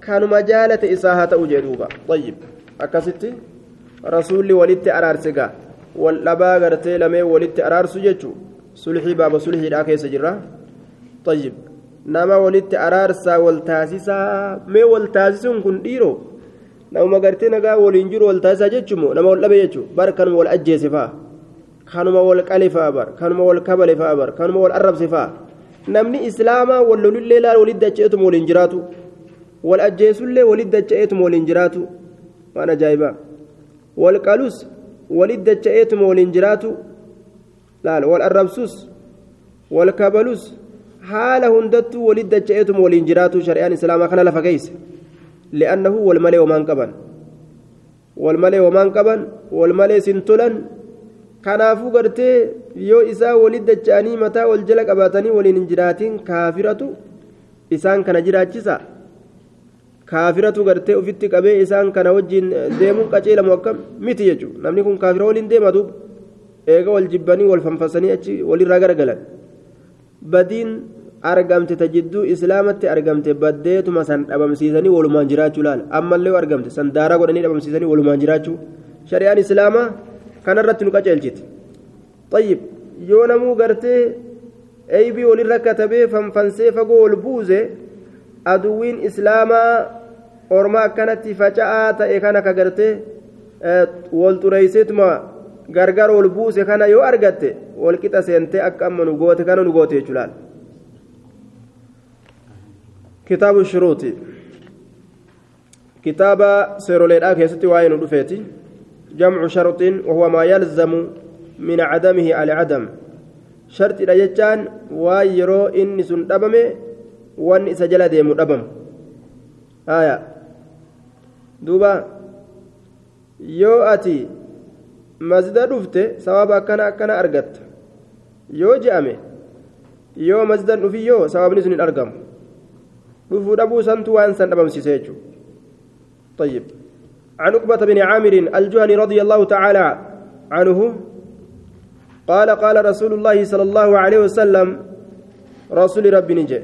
kanuma jaalate isaa haa ta'u jedhuuba ayyib akkasitti rasuulli walitti araarse gaa wal dhabaa gartee lamee walitti araarsu jechuu sulhii baaba sulhiidhaa keessa jirra ayyib nama walitti araarsaa wal taasisaa mee wal taasisuun kun dhiiroo namuma gartee nagaa waliin jiru wal taasisaa jechuun nama wal dhabe jechuun bar kanuma wal ajjeese fa'a kanuma wal qale fa'a bar kanuma wal kabale fa'a bar kanuma wal arrabse fa'a namni islaamaa wal lolullee laal walitti dacha'eetuma waliin jiraatu wal ajjeesullee walitti dacha'eetuma waliin jiraatu waan ajaa'ibaa wal qalus walitti dacha'eetuma waliin jiraatu laal wal arrabsus wal kabalus haala hundattuu walitti dacha'eetuma waliin jiraatu shari'aan islaamaa kana lafa keeyse qaban wal malee homaan qaban wal malee sin tolan kanaafuu gartee yoo isaa walit dacha'anii mataa wal jala qabatanii waliin hin jiraatin kaafiratu isaan kana jiraachisa kaafiratu gartee ofitti qabee isaan kana wajjin deemuun qaceelamu akkam miti jechuudha namni kun kaafira waliin deema duuba eega wal jibbanii wal fanfasanii achi walirraa garagalan badiin argamte ta jidduu islaamatti argamte baddeetuma san dhabamsiisanii walumaan jiraachuu laala ammallee argamte san daaraa godhanii dhabamsiisanii walumaan jiraachuu shari'aan islaamaa kanarratti nu qaceelchite xayyib yoo namuu gartee eybii walirra katabee fanfansee fagoo ol buuse aduwwiin islaamaa orma akkanatti faca'aa ta'e kana ka gartee e, wal xureeyseetuma gargar ol buuse kana yoo argatte wal qixa seentee akka amma nu goote kana nu goote jechuudha. Shuruuti kitaaba seeroleedhaa keessatti waa'ee nu dhufeeti جمع شرط وهو ما يلزم من عدمه العدم شرط رجتان ويرو إني سن دبمه وان سجل ديمو دبم آية دوبا ati masjida dhufte sababa akkana akkana argatta yoo je'ame yoo masjidan dhufi yoo sababni sun hin argamu dhufuu dhabuu santu waan san dhabamsiise طيب عن عقبة بن عامر الجهني رضي الله تعالى عنه قال قال رسول الله صلى الله عليه وسلم رسول ربي نجي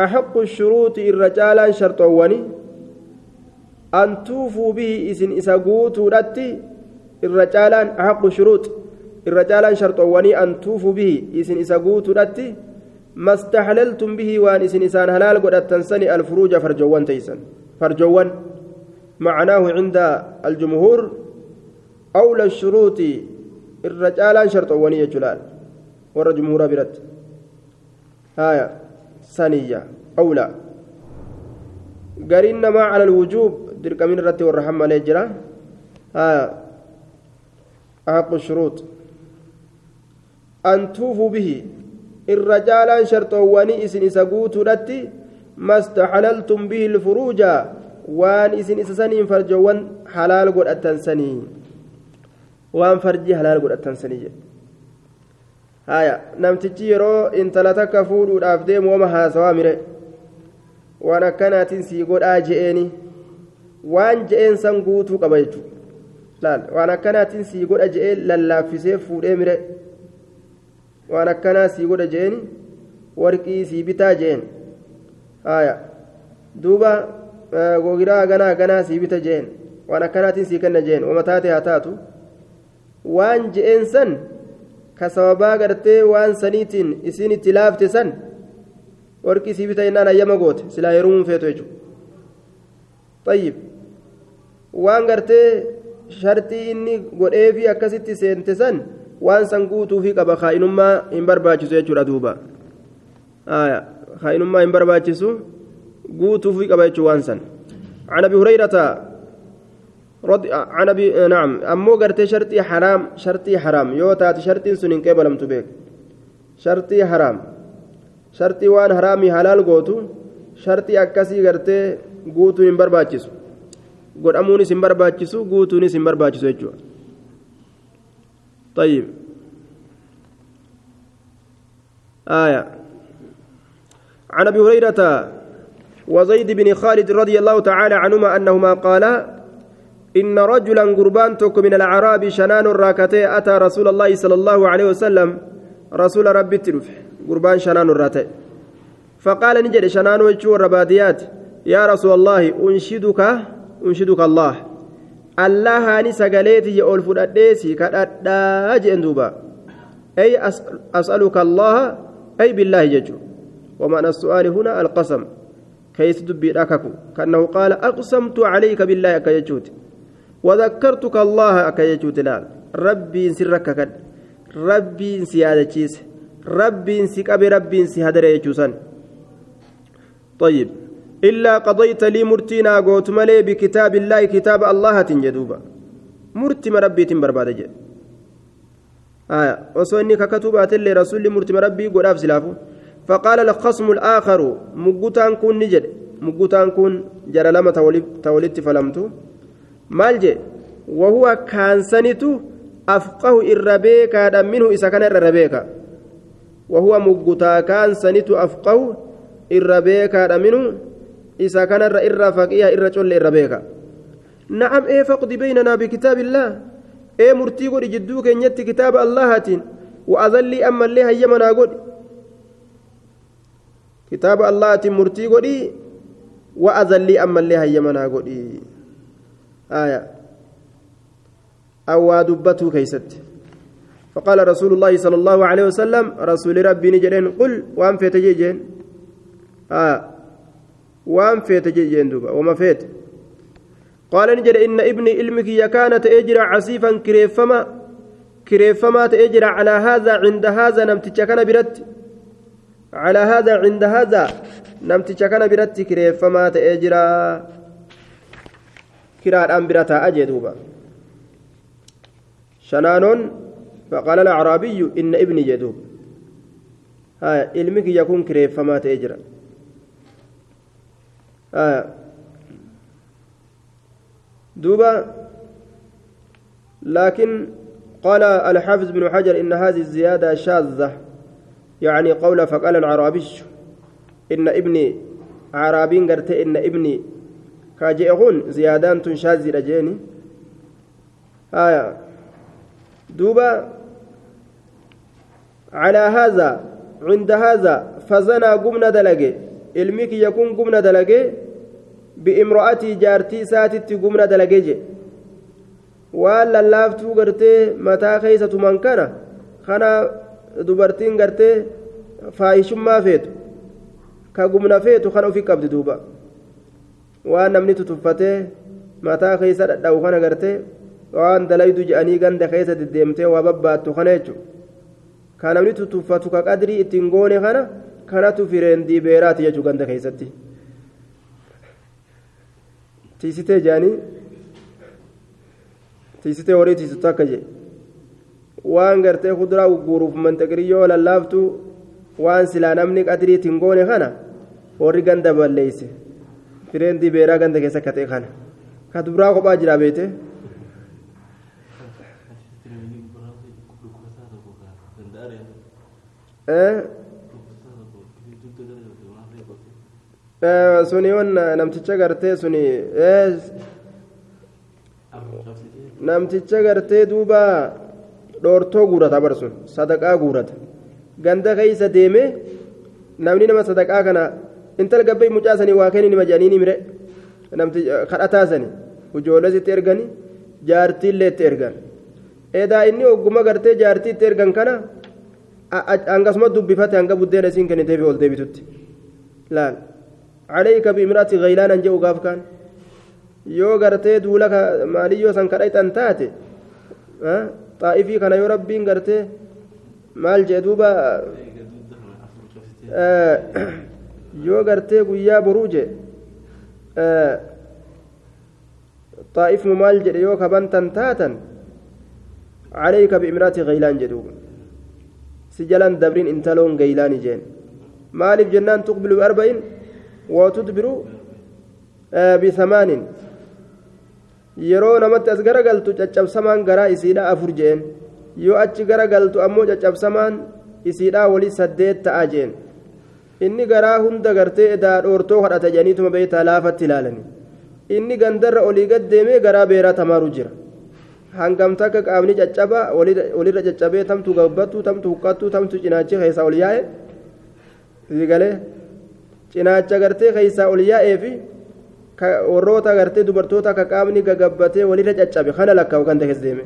أحق الشروط الرجال شرطواني أن توفوا به إسن إساقوت رتي الرجال أحق الشروط الرجال شرطواني أن توفوا به إسن إساقوت رتي ما استحللتم به إسن إسان هلال قد تنسني الفروج فرجوان تيسن. فرجوان معناه عند الجمهور أولى الشروط الرجال شرط ونية جلال ور جمهور برد. آية ثانية. أولى. قرين ما على الوجوب درك من الرت والرحمة لجرا آية أحق الشروط. أن توفوا به. الرجال شرط وني إسن إسقوت رتي ما استحللتم به الفروج وان إسن إسسنين فرجوان حلال قد waan farji halaal godhatansanii jedhe haya namtichi yeroo intala takka fuudhuudhaaf deemu wama haasawaa mire waan akkanaatiin sii godhaa je'eeni waan je'een san guutuu qaba jechuudha waan akkanaatiin sii godha je'ee lallaaffisee fuudhee mire waan akkanaa sii godha je'eeni warqii sii bitaa je'een haya duuba gogiraa ganaa ganaa sii bita je'een waan akkanaatiin sii kenna je'een wama taate haa taatu. waan je'een san ka sababaa gartee waan saniitiin isin itti laafte san warqii sii bita jennaan hayyama goote. Silaa yeroo feetu jechuudha. Tayyib. Waan gartee shartii inni godheefi akkasitti seente san waan san guutuufi qaba kaa'inummaa hin barbaachisu jechuudha duuba kaa'inummaa hin barbaachisu guutuufi qaba jechuudha waan san عن ابي هريره رضي عن ابي نعم امو غرتي شرطي حرام شرطي حرام يو تات شرطي سنين قبلم تبيك شرطي حرام شرطي وان حرامي حلال غوتو شرطي اكاسي غرتي غوتو hin barbaachisu godhamuunis hin barbaachisu guutuunis hin barbaachisu jechuudha طيب. آية. عن أبي هريرة وزيد بن خالد رضي الله تعالى عنهما أنهما قالا إن رجلا قربان توك من الأعراب شنان الراكتي أتى رسول الله صلى الله عليه وسلم رسول ربي تلف. قربان شنان الراتي فقال نجد شنان وجه الرباديات يا رسول الله أنشدك أنشدك الله. الله هاني سقليتي يقول فرديسي كأدا جندوبا أي أسألك الله أي بالله يجو ومعنى السؤال هنا القسم كيس دبي رككو كأنه قال أقسمت عليك بالله كيجوت وذكرتك الله كيجوت لا ربي سرك ربي سيادتشيس ربي سكب ربي سهدر يجوسن طيب إلا قضيت لي مرتينا قوت ملي بكتاب الله كتاب الله تنجدوبا. مرتم ربي تنبرباد جد. آية. وصوني ككتوبات اللي رسول مرتم ربي قد سلافه فقال الخصم الآخر مقوتان كون نجد. مقوتان كون جرى لما تولدت فلمت مالجي وهو كان سنتو أفقه الربيك هذا منه إذا كان الربيك وهو مقوتا كان سنتو أفقه الربيك هذا منه إذا كان الر فقيه الرجل الربيك نعم إيه فقد بيننا بكتاب الله إيه مرتي قد جدوك إن كتاب الله وأذلي أما اللي هيمنا قد kitaaba allahaatiin murtii godhii wa'azallii ammallee hayyamanaa godhii aya awwaa dubbatuu keeysatti. فقال رسول الله صلى الله عليه وسلم رسول ربي نجرين قل وان فيت جيجين آه وان فيت جيجين دوبا وما فيت. قال نجر إن ابني علمك كانت أجرى عسيفا كريفما كريفما تأجرى على هذا عند هذا نمتك كان برت. على هذا عند هذا نمتش كان برت كريفما تأجرا. كرار أمبرتا أجدوبا شنان فقال الأعرابي إن ابني جدوب ها علمك يكون كريفما تأجرا. ها دوبا لكن قال الحافظ بن حجر إن هذه الزيادة شاذة يعني قول فقال العرابي إن ابني عرابين قرت إن ابني كاجئهون زيادان تنشاز رجيني آية. دوبا على هذا عند هذا فزنا قمنا دلقي علمك يكون قمنا دلقي بامرأتي جارتي ساتت قمنا دلقي waan lallaaftuu gartee mataa keeysatu man kana kana dubartiin gartee faayishummaa feetu ka gumna feetu kan ofi qabdi duuba waan namni tutuffatee mataa keessa dhadha'u kana gartee waan dalaydu je'anii ganda keessa deddeemtee waa babbaattu kana jechuudha kan namni tutuffatu ka qadrii ittiin goone kana kanatu fireendii beeraati jechuudha ganda keessatti tiisitee jaanii tiisitee horii tiisitu akka jee waan gartee kuduraa gurguruuf mantaqirii lallaaftu waan silaa namni qadrii ittiin goone kana warri ganda balleeyse fireendii beeraa ganda keessa akka ta'e kana ka duraa kophaa jira beete. Suni namticha gartee suni namticha gartee duuba dhoortoo guurata barsun sadaqaa guurata ganda keeysa deeme namni nama sadaqaa kana intal gabbay mucaasanii waa kenni nima jedhanii mire kadhataasani ijoolleesitti ergani jaartiillee itti ergan edaa inni ogguma gartee jaartii itti ergan kana hangasuma dubbifate hanga buddeena isiin kenniteef ol deebitutti laal عليك بامرأة غيلان جو غاف كان yoo gartee duula maaliyyoo san kadhayxan taate xaa'ifii kana yoo rabbiin gartee maal jee duuba yoo gartee guyyaa boruu jee xaa'ifmu maal jedhe yoo kabantan taatan عليك بامرأة غيلان جدوب سجلان دبرين انتلون غيلان جين مالف جنان تقبل بأربعين وتدبر بثمان yeroo namatti as garagaltu caccabsamaan garaa isiidha afur jeen yoo achi garagaltu ammoo caccabsamaan isiidha wali saddeet ta'a jeen inni garaa hunda gartee edaa dhoortoo kadhata jedhaniituma beeytaa laafatti ilaalani inni gandarra olii gad deemee garaa beeraa tamaaru jira hangamta akka qaamni caccaba walirra caccabee tamtu gabbattu tamtu huqqattu tamtu cinaachi keessaa ol yaa'e galee cinaacha gartee keessaa ol yaa'ee fi warroota gartee dubartoota akka qaamni gagabbatee walirra caccabe kana lakkaa'u kan ta'es deeme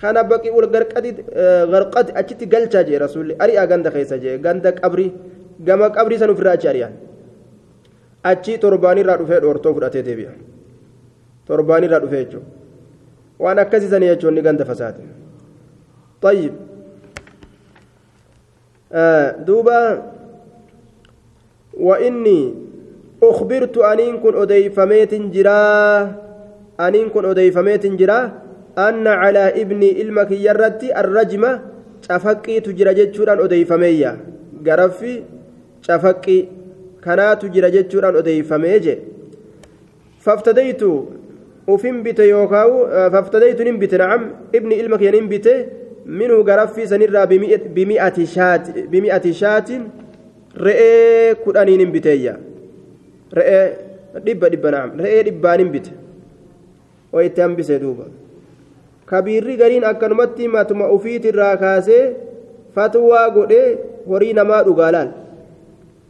kana baqi ul garqati achitti galchaa jee rasuulli ari'aa ganda keessa jee ganda qabri gama qabrii san ofirraa achi ari'an achi torbaanirraa dhufee dhoortoo fudhatee deebi'a torbaanirraa dhufee jechuudha waan akkasiisan jechuun ganda fasaate طيب آه دوبا وإني أخبرت أنين كن أديفميت جرا أنين كن أديفميت جرا أن على ابني إلمك يرتي الرجمة شفقي تجرى جتشوران أديفمية. غرفي شفقي كنا تجرى جتشوران أديفميج فافتديت وفين بت يوكاو فافتديت نمبت نعم ابني إلمك ينبت منه غرفي سنرى بمئة شات بمئة شات re'ee kudhaniin hin biteeyya. Re'ee dhibba dhibba naam. Re'ee dhibbaan hin bite. Oo itti hambisee duuba. Kabiirri gariin akkanumatti matuma ufiitirraa kaasee fatwaa godhee horii namaa dhugaa laal.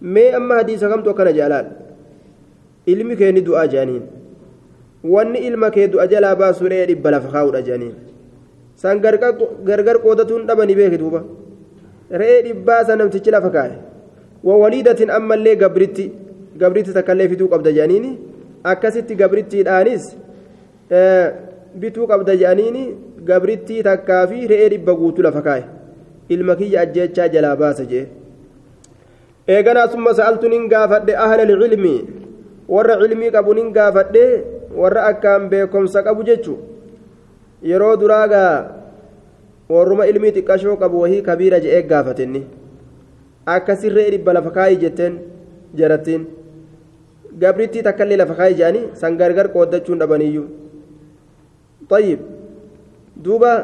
Mee amma hadiisa kamtu akkana jaalaal ilmi kee ni du'aa jaaniin wanni ilma kee du'a jalaa baasu re'ee dhibba lafa kaa'uudha jaaniin san gargar qoodatuun dhabanii beekiduuba re'ee dhibbaa san namtichi lafa kaa'e. Gabritti takkaillee fituu qabda jedhaniini akkasitti gabrittiidhaanis bituu qabda jedhaniini gabrittii takkaa fi re'ee dhibba guutuu lafa kaa'e ilma kiyya ajjeechaa jalaa baasa jee eeganaa summa sa'altu nin gaafadhe ahla ilcilmi warra cilmii qabu nin gaafadhe warra akkaan beekomsa qabu jechu yeroo duraagaa warruma ilmii xiqqashoo qabu wahii kabiira je'ee gaafatenni akkasi re'ee dhibba lafa kaa'ii jetteen jarattiin gabrittii takkallee lafa kaa'ee jedhanii san gargar qooddachuun dhabaniyyuu طيب دوبا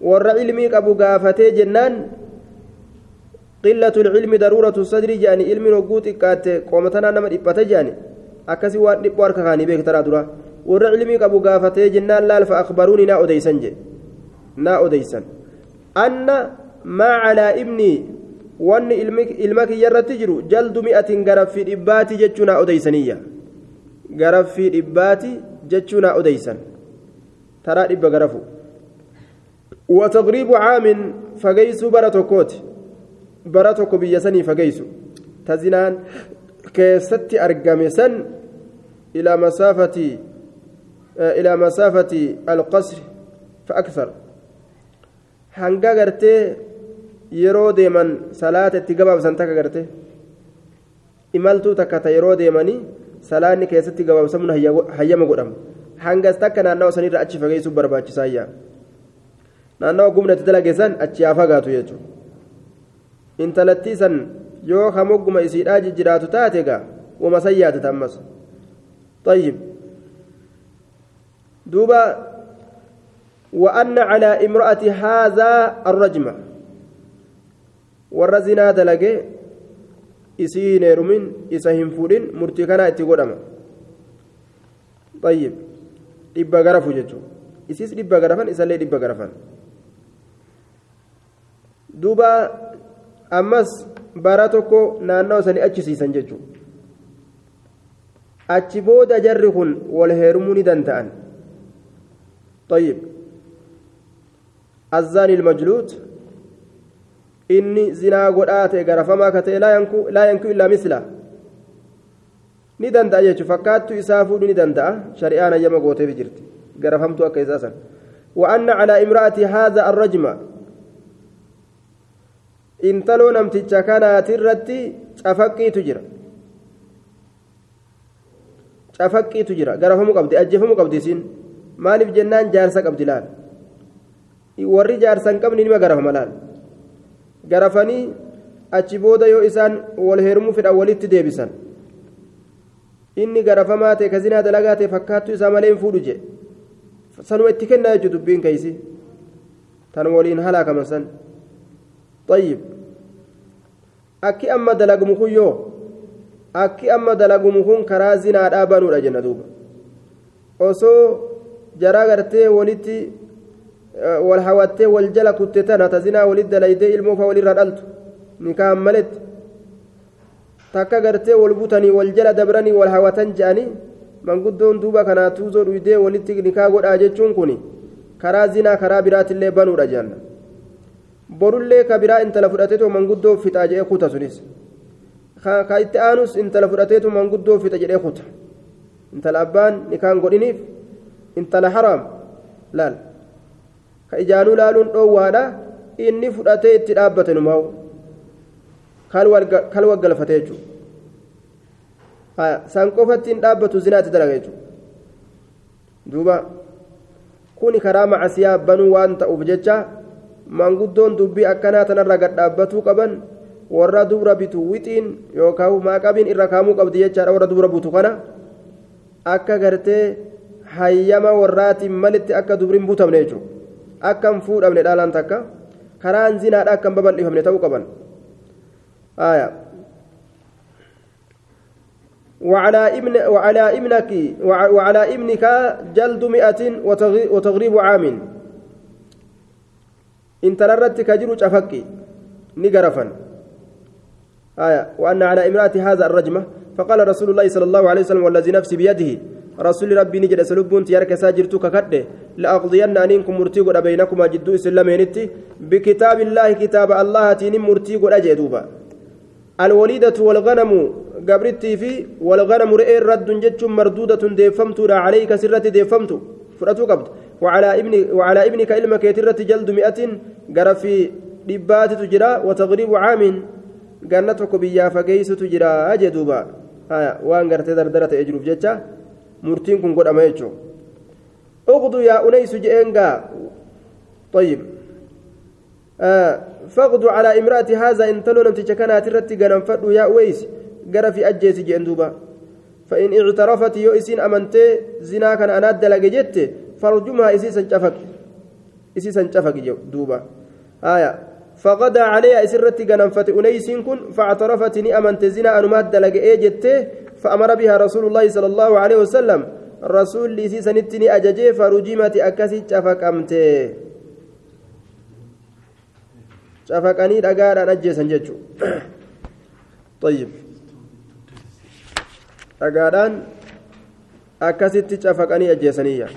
warra ilmii qabu gaafatee jennaan qillatu ilmi daruuratu sadri jedhani ilmi hogguu xiqqaatte qoomatanaa nama dhiphate jedhani akkasii waan dhiphu harka kaanii beektaraa dura warra ilmii qabu gaafatee jennaan laal fa akbaruuni naa odeysan jedhe naa odeysan anna maa calaa ibnii wanni ilma kiyya irratti jiru jaldu mi'atin garaffii dhibbaati jechuu naa odeysaniyya garaffii dhibbaati jechuu naa odeysan taraa dhibba garafu وتضريب عام فقيس برتكوت برتك بيسني فقيس تزنان كيست أرقم سن إلى مسافة إلى مسافة القصر فأكثر hanga gartee yeroo deeman salaata itti gabaabsan takka gartee imaltuu takka ta yeroo deemanii salaanni keessatti gabaabsamuun hayyama godhama hangas takka naannawa sanirra achi fageessuuf barbaachisaayyaa naannawa gumnatti dalageessan achi haa fagaatu jechuudha intalattii san yoo hamogguma isiidhaa jijjiraatu taate gaa wama san yaadata ammas طيب دوبا وأن على امرأة هذا الرجمة والرزنا دلقي إسين رمين إسهم فورين مرتكنا اتقودما طيب dhibba garafu jechuun isis dhibba garafan isallee dhibba garafan duuba ammas bara tokko naannawa sanii achisiisan jechuun achi booda jarri kun wal heerumuu ni danda'an طيب الزاني المجلود إني زنا قرآت غرفما كتي لا ينكو لا ينكو إلا مثله ni danda'a jechuun fakkaattu isaa fuudhuu ni danda'a shari'aan ayyama gooteef jirti garafamtuu akka isaa san وأن على امرأة هذا الرجم intaloo namticha kanaatirratti cafaqqiitu jira cafaqqiitu jira garafamuu qabdi ajjeefamuu qabdi isiin maaliif jennaan jaarsa qabdi laal warri jaarsa hin qabne nima garafama laal garafanii achi booda yoo isaan wal heerumuu fedhan walitti deebisan inni garafamaa ta'e ka zinaa dalagaa ta'e fakkaattuu isaa malee hin fuudhu jee sanuma itti kennaa jechuudha dubbiin keeysi tan waliin halaakaman san طيب akki amma dalagumu kun yoo akki amma dalagumu kun karaa zinaa dhaabanuudha jenna duuba osoo jaraa gartee walitti wal hawattee wal jala kutte tana ta zinaa walitti dalaydee ilmoo faa walirraa dhaltu nikaan maletti takka gartee wal butanii wal jala dabranii wal hawatan je'anii manguddoon duuba kanaa tuuzoo dhuydee walitti nikaa godhaa jechuun kun karaa zinaa karaa biraatillee banuudha jenna borullee ka biraa intala fudhateetu manguddoo fixa jedhee kuta sunis ka itti aanus intala fudhateetu manguddoo fixa jedhee kuta intala abbaan nikaan godhiniif intala haraam laal ka ijaanuu laaluun dhoowwaadha inni fudhatee itti dhaabbate numaa'u kal waggalfate jechuudha san qofatti hin dhaabbatu zinaatti dalaga jechuudha duuba kuni karaa macasiyaa banuu waan ta'uuf jecha manguddoon dubbii akkanaa tanarra gad dhaabbatuu qaban warra dubra bitu wixiin yookaan maaqabiin irra kaamuu qabdi jechaadha warra dubra butu kana akka gartee hayyama warraatiin malitti akka dubriin butamne jechuudha akka hin fuudhamne dhaalaan takka karaan zinaadha akka hin babal'ifamne ta'uu qaban. وعلى ابن وعلى ابنك وعلى ابنك جلد مئة وتغريب عام إن تررت كجر شفقي نقرفا آية وأن على امرأة هذا الرجمة فقال رسول الله صلى الله عليه وسلم والذي نفسي بيده رسول ربي نجد سلبون تيارك ساجرتك كد لأقضين أنكم مرتي قد بينكما جدو إسلامينتي بكتاب الله كتاب الله تين مرتي قد أجدوبا الوليدة والغنم قبرتي في والغنم رئي رد جتش مردودة ديفمت عليك سرة ديفمت فرأتو قبض. وعلى ابن وعلى ابنك علمك يترة جلد مئة. قرفي دبات تجرى وتغريب عام. قنتك بيا فقيس تجرى أجدوبا آية. وان قرت دردرة أجروف جتش مرتين كن قد أميتشو اغدو يا أنيس جئنقا طيب آه فاغدو على امرأة هذا إن تلو نمتك كانت رتي قنم فدو يا ويس قرى في أجيس جندوبا فإن اعترفت يؤسين أمنتي زنا كان أنا دلق جت فرجمها إسيسا شفك إسيسا شفك دوبا آية فغدا عليها إسرتي قنم فتأنيس كن فاعترفت ني أمنت زنا أنمات دلق إيجت فأمر بها رسول الله صلى الله عليه وسلم. الرسول إسيسا نتني أججي فرجمت شفك أمتي. cafaqanii dhagaadhaan ajjeesan jechuudha طيب. dhagaadhaan akkasitti cafaqanii ajjeesaniyya